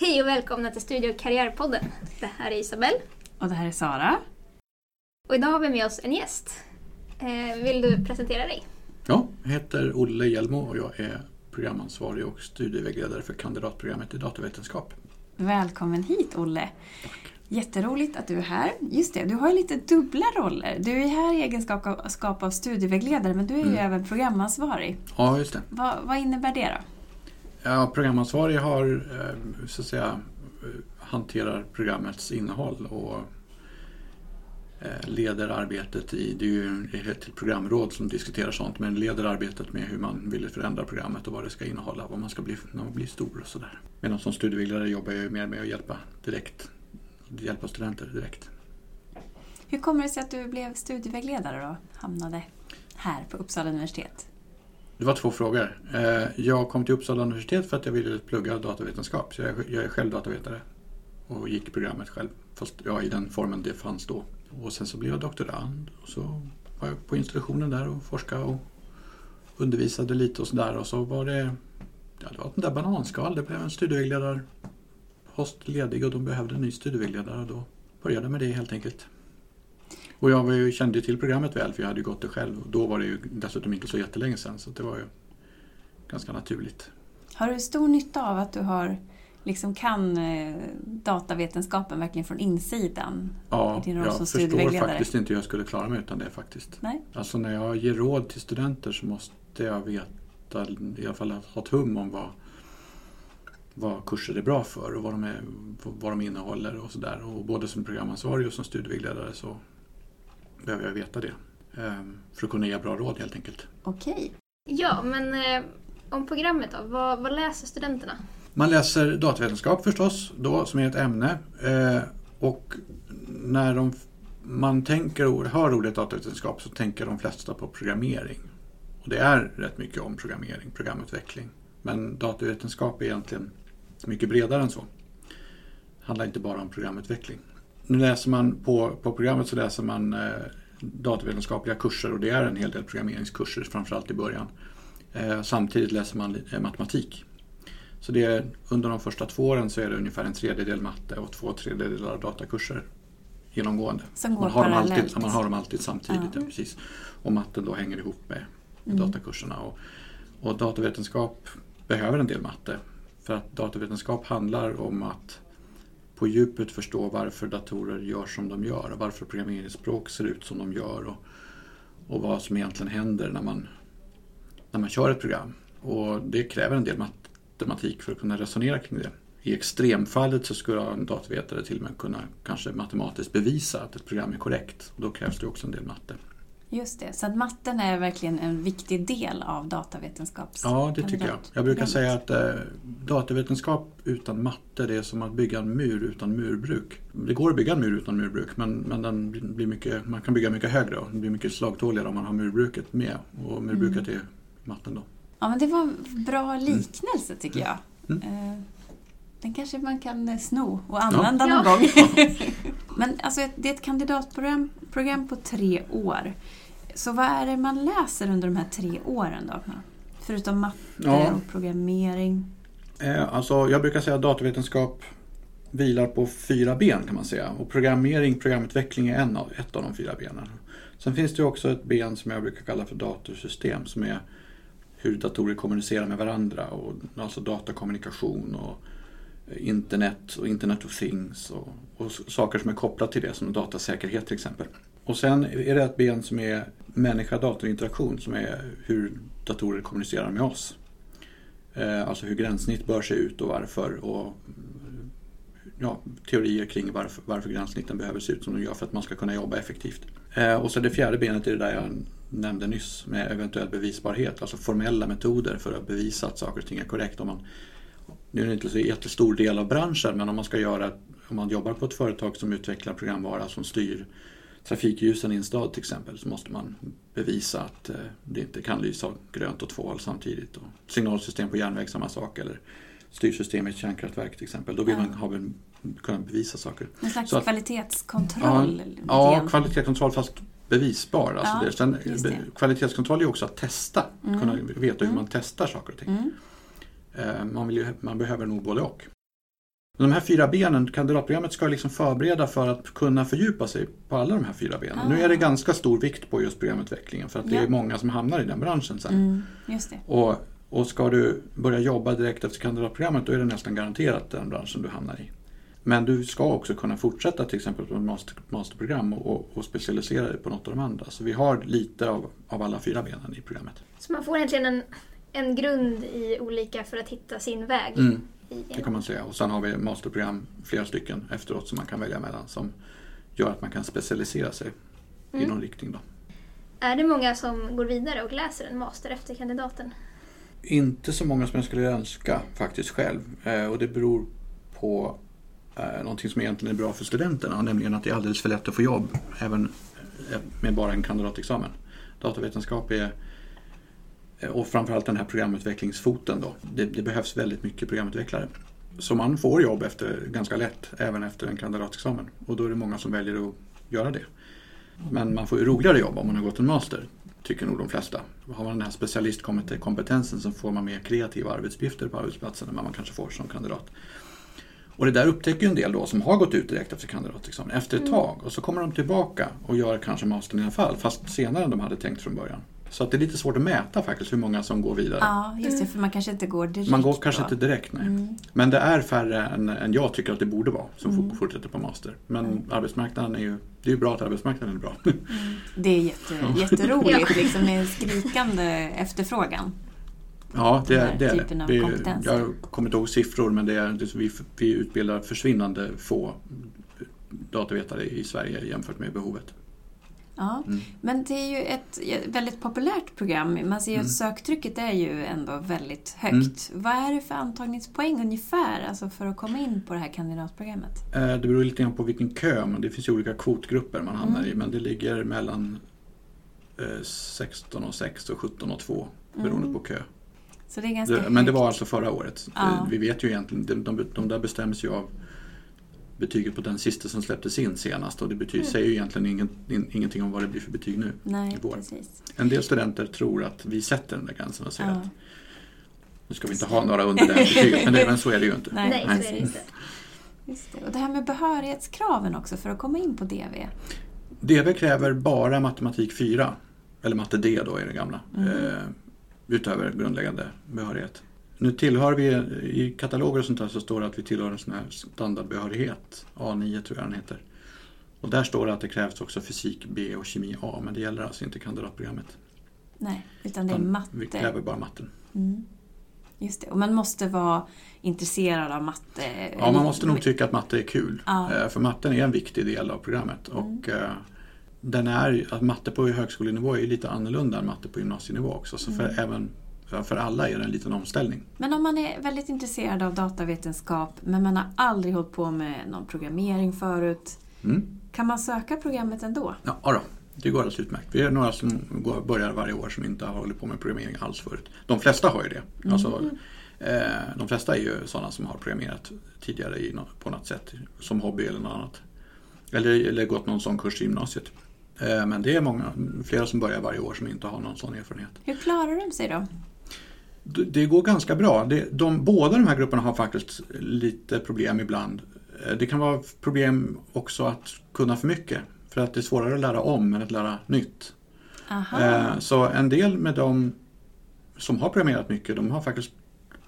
Hej och välkomna till Studio Karriärpodden. Det här är Isabelle. Och det här är Sara. Och idag har vi med oss en gäst. Eh, vill du presentera dig? Ja, jag heter Olle Hjelmo och jag är programansvarig och studievägledare för kandidatprogrammet i datavetenskap. Välkommen hit Olle. Jätteroligt att du är här. Just det, du har ju lite dubbla roller. Du är här i egenskap av studievägledare men du är ju Mm. även programansvarig. Ja, just det. Vad, vad innebär det då? Ja, programansvarig har, eh, så att säga, eh, hanterar programmets innehåll och eh, leder arbetet i, det är ju ett programråd som diskuterar sånt, men leder arbetet med hur man vill förändra programmet och vad det ska innehålla, vad man ska bli när man blir stor och sådär. Medan som studievägledare jobbar jag ju mer med att hjälpa direkt, hjälpa studenter direkt. Hur kommer det sig att du blev studievägledare då? Hamnade här på Uppsala universitet? Det var två frågor. Eh, jag kom till Uppsala universitet för att jag ville plugga datavetenskap. Så jag jag är själv datavetare och gick programmet själv. Fast ja, i den formen det fanns då. Och sen så blev jag doktorand och så var jag på institutionen där och forskade och undervisade lite och sådär. Och så var det, ja, det var ett där bananskal. Det blev en studievägledarpost ledig och de behövde en ny studievägledare och då började jag med det helt enkelt. Och jag var ju, kände ju till programmet väl för jag hade gått det själv. Och då var det ju dessutom inte så jättelänge sedan så det var ju ganska naturligt. Har du stor nytta av att du har, liksom kan eh, datavetenskapen verkligen från insidan? Ja, I din roll jag som förstår faktiskt inte hur jag skulle klara mig utan det faktiskt. Nej? Alltså när jag ger råd till studenter så måste jag veta, i alla fall ha ett hum om vad, vad kurser är bra för och vad de, är, vad de innehåller och sådär. Och både som programansvarig och som studievägledare så behöver jag veta det. Ehm, För att kunna ge bra råd helt enkelt. Okej. Ja, men eh, om programmet då. Vad, vad läser studenterna? Man läser datavetenskap förstås, då, som är ett ämne. Eh, och när de, man tänker, och hör ordet datavetenskap så tänker de flesta på programmering. Och det är rätt mycket om programmering, programutveckling. Men datavetenskap är egentligen mycket bredare än så. Det handlar inte bara om programutveckling. Nu läser man på, på programmet så läser man eh, datavetenskapliga kurser och det är en hel del programmeringskurser, framförallt i början. Eh, samtidigt läser man eh, matematik. Så det är, under de första två åren så är det ungefär en tredjedel matte och två tredjedelar datakurser genomgående. Som går Man har, dem alltid, man har dem alltid samtidigt. Ja. Ja. precis. Och matten då hänger ihop med, med Mm. datakurserna. Och, och datavetenskap behöver en del matte. För att datavetenskap handlar om att på djupet förstå varför datorer gör som de gör och varför programmeringsspråk ser ut som de gör och, och vad som egentligen händer när man, när man kör ett program. Och det kräver en del matematik för att kunna resonera kring det. I extremfallet så skulle en datavetare till och med kunna kanske matematiskt bevisa att ett program är korrekt. Och då krävs det också en del matte. Just det, så att matten är verkligen en viktig del av datavetenskaps... Ja, det tycker jag. Jag brukar säga att eh, datavetenskap utan matte det är som att bygga en mur utan murbruk. Det går att bygga en mur utan murbruk men, men den blir mycket, man kan bygga mycket högre och den blir mycket slagtåligare om man har murbruket med. Och murbruket Mm. är matten då. Ja, men det var en bra liknelse tycker jag. Mm. Eh, Den kanske man kan eh, sno och använda Ja. någon gång. Men alltså, det är ett kandidatprogram program på tre år. Så vad är det man läser under de här tre åren då? Förutom matte Ja. och programmering. Eh, alltså, jag brukar säga att datavetenskap vilar på fyra ben kan man säga. Och programmering, programutveckling är en av, ett av de fyra benen. Sen finns det också ett ben som jag brukar kalla för datorsystem som är hur datorer kommunicerar med varandra. Och, alltså datakommunikation och internet och internet of things och, och saker som är kopplat till det som datasäkerhet till exempel. Och sen är det ett ben som är människa-datorinteraktion som är hur datorer kommunicerar med oss. Eh, alltså hur gränssnitt bör se ut och varför. Och ja, teorier kring varför, varför gränssnitten behöver se ut som de gör för att man ska kunna jobba effektivt. Eh, och så det fjärde benet är det där jag nämnde nyss med eventuell bevisbarhet. Alltså formella metoder för att bevisa att saker och ting är korrekt. Om man, nu är det inte så jättestor del av branschen men om man ska göra om man jobbar på ett företag som utvecklar programvara som styr trafikljusen i en stad till exempel så måste man bevisa att eh, det inte kan lysa grönt och tvål samtidigt. Och signalsystem på järnväg samma sak eller styrsystem i ett kärnkraftverk till exempel. Då vill Ja. man ha, kunna bevisa saker. En slags Så att- kvalitetskontroll. lite Ja, grann. kvalitetskontroll fast bevisbar. Alltså Ja, det. Sen, det. Kvalitetskontroll är också att testa, Mm. kunna veta hur Mm. man testar saker och ting. Mm. Eh, Man, vill ju, man behöver nog både och. De här fyra benen, kandidatprogrammet ska liksom förbereda för att kunna fördjupa sig på alla de här fyra benen. Ah. Nu är det ganska stor vikt på just programutvecklingen för att det Ja. är många som hamnar i den branschen sen. Mm, just det. Och, och ska du börja jobba direkt efter kandidatprogrammet då är det nästan garanterat den branschen du hamnar i. Men du ska också kunna fortsätta till exempel på ett master, masterprogram och, och, och specialisera dig på något av de andra. Så vi har lite av, av alla fyra benen i programmet. Så man får egentligen en, en grund i olika för att hitta sin väg. Mm, i det kan man säga. Och sen har vi masterprogram, flera stycken efteråt som man kan välja mellan som gör att man kan specialisera sig i Mm. någon riktning. Då. Är det många som går vidare och läser en master efter kandidaten? Inte så många som jag skulle önska faktiskt själv. Eh, och det beror på eh, någonting som egentligen är bra för studenterna. Nämligen att det är alldeles för lätt att få jobb även eh, med bara en kandidatexamen. Datavetenskap är och framförallt den här programutvecklingsfoten då. Det, det behövs väldigt mycket programutvecklare. Så man får jobb efter, ganska lätt även efter en kandidatexamen. Och då är det många som väljer att göra det. Men man får ju roligare jobb om man har gått en master, tycker nog de flesta. Har man den här specialistkompetensen så får man mer kreativa arbetsuppgifter på arbetsplatsen än vad man kanske får som kandidat. Och det där upptäcker en del då som har gått ut direkt efter kandidatexamen efter ett tag och så kommer de tillbaka och gör kanske mastern i alla fall fast senare än de hade tänkt från början. Så att det är lite svårt att mäta faktiskt hur många som går vidare. Ja, just det. För man kanske inte går direkt Man går kanske då. inte direkt, nej. Mm. Men det är färre än, än jag tycker att det borde vara som Mm. fortsätter på master. Men Mm. arbetsmarknaden är ju, det är ju bra att arbetsmarknaden är bra. Det är jätte, jätteroligt liksom med skrikande efterfrågan. Ja, det, är det. är typen det. av Vi, jag kommer inte ihåg siffror men det är, det, vi, vi utbildar försvinnande få datavetare i Sverige jämfört med behovet. Ja, Mm. men det är ju ett väldigt populärt program. Man ser ju Mm. att söktrycket är ju ändå väldigt högt. Vad är det för antagningspoäng ungefär alltså för att komma in på det här kandidatprogrammet? Eh, Det beror lite grann på vilken kö, men det finns ju olika kvotgrupper man hamnar Mm. i. Men det ligger mellan eh, 16 och 6 och 17 och 2 beroende Mm. på kö. Det Det, men det var alltså förra året. Ja. Eh, Vi vet ju egentligen, de, de, de där bestäms ju av betyget på den sista som släpptes in senast och det betyder, Mm. säger ju egentligen ingen, in, ingenting om vad det blir för betyg nu. Nej, i vår. precis. En del studenter tror att vi sätter den där gränsen och säger Ja. att nu ska vi inte ha några under det här betyget, men, det, men så är det ju inte. Nej, Nej, så är det inte. Just det. Och det här med behörighetskraven också för att komma in på DV. DV kräver bara matematik 4, eller matte D då är det gamla, Mhm. eh, utöver grundläggande behörighet. Nu tillhör vi, i kataloger och sånt där så står det att vi tillhör en sån här standardbehörighet, A9 tror jag den heter. Och där står det att det krävs också fysik B och kemi A, men det gäller alltså inte kandidatprogrammet. Nej, utan det är matte. Vi kräver bara matten. Mm. Just det. Och man måste vara intresserad av matte. Ja, man måste nog tycka att matte är kul. Ja. Eh, För matten är en viktig del av programmet. Och eh, den är, att matte på högskolenivå är ju lite annorlunda än matte på gymnasienivå också. Så för, även för, alla är det en liten omställning. Men om man är väldigt intresserad av datavetenskap men man har aldrig hållit på med någon programmering förut. Mm. Kan man söka programmet ändå? Ja, då, det går alldeles utmärkt. Vi är några som går, börjar varje år som inte har hållit på med programmering alls förut. De flesta har ju det. Alltså, eh, de flesta är ju sådana som har programmerat tidigare i, på något sätt, som hobby eller något annat. Eller, eller gått någon sån kurs i gymnasiet. Eh, men det är många, flera som börjar varje år som inte har någon sån erfarenhet. Hur klarar de sig då? Det går ganska bra. Det, de, båda de här grupperna har faktiskt lite problem ibland. Eh, Det kan vara problem också att kunna för mycket. För att det är svårare att lära om än att lära nytt. Eh, Så en del med de som har programmerat mycket, de har faktiskt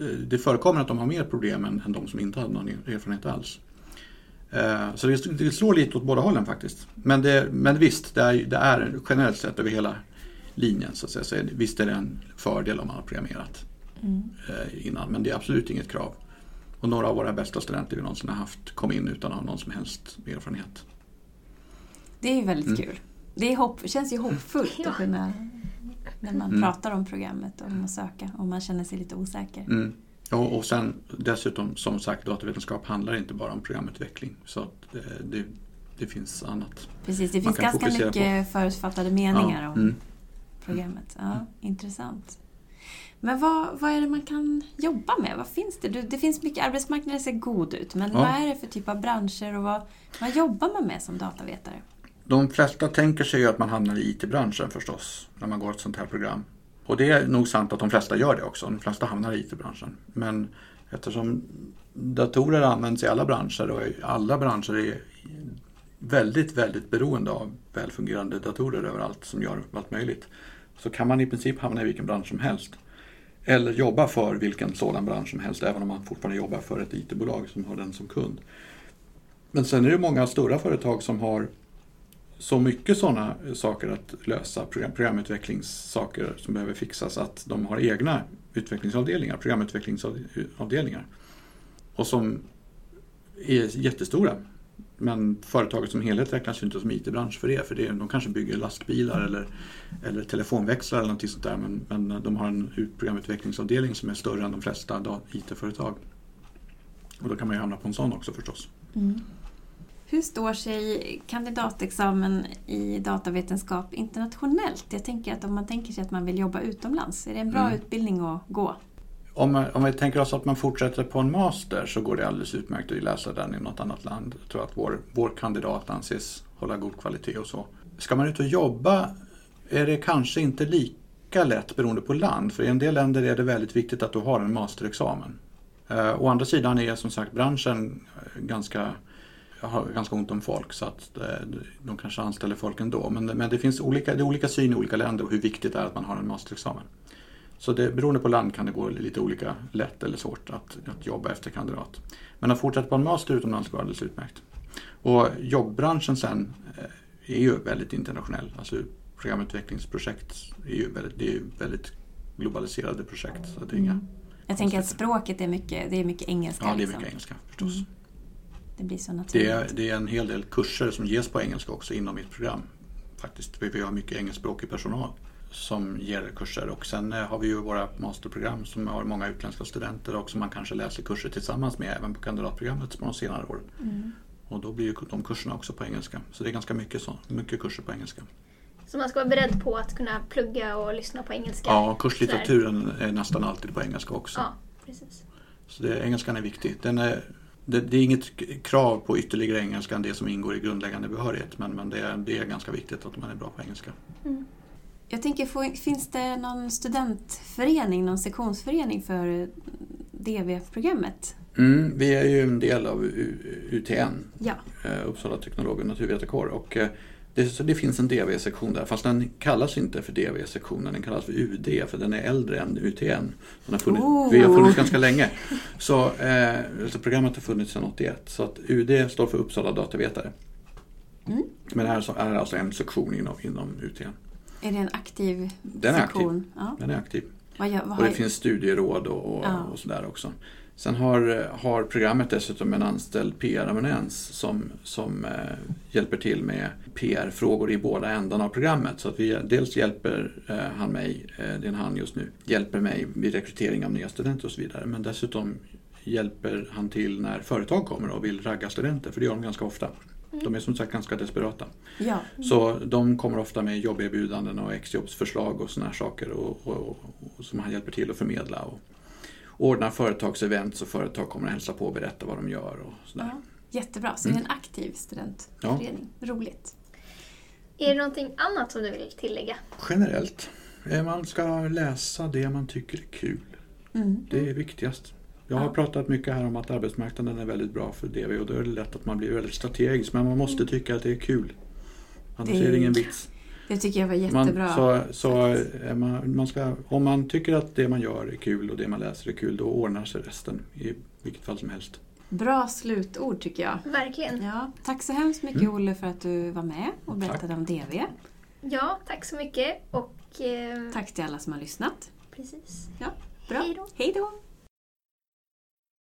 eh, det förekommer att de har mer problem än, än de som inte hade någon erfarenhet alls. Eh, Så det, det slår lite åt båda hållen faktiskt. Men, det, men visst, det är, det är generellt sett över hela linjen så att säga. Så visst är det en fördel om man har programmerat Mm. eh, innan. Men det är absolut inget krav. Och några av våra bästa studenter vi någonsin har haft kom in utan att ha någon som helst erfarenhet. Det är ju väldigt Mm. kul. Det är hopp, känns ju hoppfullt Ja. att kunna när man Mm. pratar om programmet och om att söka och man känner sig lite osäker. Mm. Och, och sen dessutom, som sagt, datavetenskap handlar inte bara om programutveckling. Så att eh, det, det finns annat. Precis, det finns ganska mycket förutfattade meningar Ja, om mm. Programmet. Ja, Intressant. Men vad, vad är det man kan jobba med? Vad finns det? Du, det finns mycket, arbetsmarknaden ser god ut, men Ja. vad är det för typ av branscher och vad, vad jobbar man med som datavetare? De flesta tänker sig ju att man hamnar i IT-branschen förstås, när man går ett sånt här program. Och det är nog sant att de flesta gör det också. De flesta hamnar i IT-branschen. Men eftersom datorer används i alla branscher och alla branscher är väldigt, väldigt beroende av välfungerande datorer överallt som gör allt möjligt. Så kan man i princip hamna i vilken bransch som helst. Eller jobba för vilken sådan bransch som helst, även om man fortfarande jobbar för ett IT-bolag som har den som kund. Men sen är det många stora företag som har så mycket sådana saker att lösa, program, programutvecklingssaker som behöver fixas, att de har egna utvecklingsavdelningar, programutvecklingsavdelningar. Och som är jättestora. Men företaget som helhet räknas ju inte som IT-bransch för det, för det, de kanske bygger lastbilar eller, eller telefonväxlar eller något sånt där. Men, men de har en programutvecklingsavdelning som är större än de flesta IT-företag. Och då kan man ju hamna på en sån också förstås. Mm. Hur står sig kandidatexamen i datavetenskap internationellt? Jag tänker att om man tänker sig att man vill jobba utomlands, är det en bra mm. utbildning att gå? Om, om vi tänker oss att man fortsätter på en master så går det alldeles utmärkt att läsa den i något annat land. Jag tror att vår, vår kandidat anses hålla god kvalitet och så. Ska man ut och jobba är det kanske inte lika lätt beroende på land. För i en del länder är det väldigt viktigt att du har en masterexamen. Eh, å andra sidan är som sagt branschen eh, ganska har ganska ont om folk så att eh, de kanske anställer folk ändå. Men, men det finns olika, det är olika syn i olika länder och hur viktigt det är att man har en masterexamen. Så det, beroende på land kan det gå lite olika lätt eller svårt att, att jobba efter kandidat. Men att fortsätta på en master utomlands går alldeles utmärkt. Och jobbbranschen sen eh, är ju väldigt internationell. Alltså programutvecklingsprojekt är ju väldigt, det är väldigt globaliserade projekt. Så det är mm. Jag tänker att språket är mycket, det är mycket engelska. Ja, det är liksom. mycket engelska förstås. Mm. Det blir så naturligt. Det är, det är en hel del kurser som ges på engelska också inom mitt program. Faktiskt, vi har mycket engelskspråkig personal som ger kurser och sen eh, har vi ju våra masterprogram som har många utländska studenter och som man kanske läser kurser tillsammans med även på kandidatprogrammet på de senare åren. Mm. Och då blir ju de kurserna också på engelska. Så det är ganska mycket, så, mycket kurser på engelska. Så man ska vara beredd på att kunna plugga och lyssna på engelska? Ja, kurslitteraturen är nästan alltid på engelska också. Ja, precis. Så det, engelskan är viktig. Den är, det, det, är inget krav på ytterligare engelska än det som ingår i grundläggande behörighet men, men det, är, det är ganska viktigt att man är bra på engelska. Mm. Jag tänker, finns det någon studentförening, någon sektionsförening för DV-programmet? Mm, vi är ju en del av UTN, ja. Eh, Uppsala teknolog och naturvetarkår. Och eh, det, så det finns en DV-sektion där, fast den kallas inte för DV-sektionen, den kallas för UD för den är äldre än UTN. Den har funnits, oh. Vi har funnits ganska länge. Så, eh, så programmet har funnits sedan 81. Så att UD står för Uppsala datavetare. Mm. Men det här är alltså en sektion inom, inom UTN. Är det en aktiv den är sektion? Aktiv. Ja. Den är aktiv. Vad gör, vad och det finns studieråd och, och, ja. och sådär också. Sen har, har programmet dessutom en anställd PR-eminens som, som eh, hjälper till med PR-frågor i båda ändarna av programmet. Så att vi, dels hjälper eh, han mig, eh, det är en han just nu, hjälper mig vid rekrytering av nya studenter och så vidare. Men dessutom hjälper han till när företag kommer och vill ragga studenter, för det gör de ganska ofta. De är som sagt ganska desperata. Ja. Så de kommer ofta med jobberbjudanden och exjobbsförslag och sådana här saker och, och, och, som han hjälper till att förmedla. Och ordnar företagsevent så företag kommer att hälsa på och berätta vad de gör. Och sådär. Ja, jättebra, så mm. det är en mm. aktiv studentförening. Ja. Roligt. Är det någonting annat som du vill tillägga? Generellt. Man ska läsa det man tycker är kul. Mm. Det är viktigast. Jag har ja. pratat mycket här om att arbetsmarknaden är väldigt bra för DV och då är det lätt att man blir väldigt strategisk men man måste mm. tycka att det är kul. Annars det är det ingen vits. Det tycker jag var jättebra. Man, så, så man, man ska, om man tycker att det man gör är kul och det man läser är kul då ordnar sig resten i vilket fall som helst. Bra slutord tycker jag. Verkligen. Ja, tack så hemskt mycket mm. Olle för att du var med och berättade tack. om DV. Ja, tack så mycket. Och, eh... Tack till alla som har lyssnat. Precis. Ja, bra. Hej då.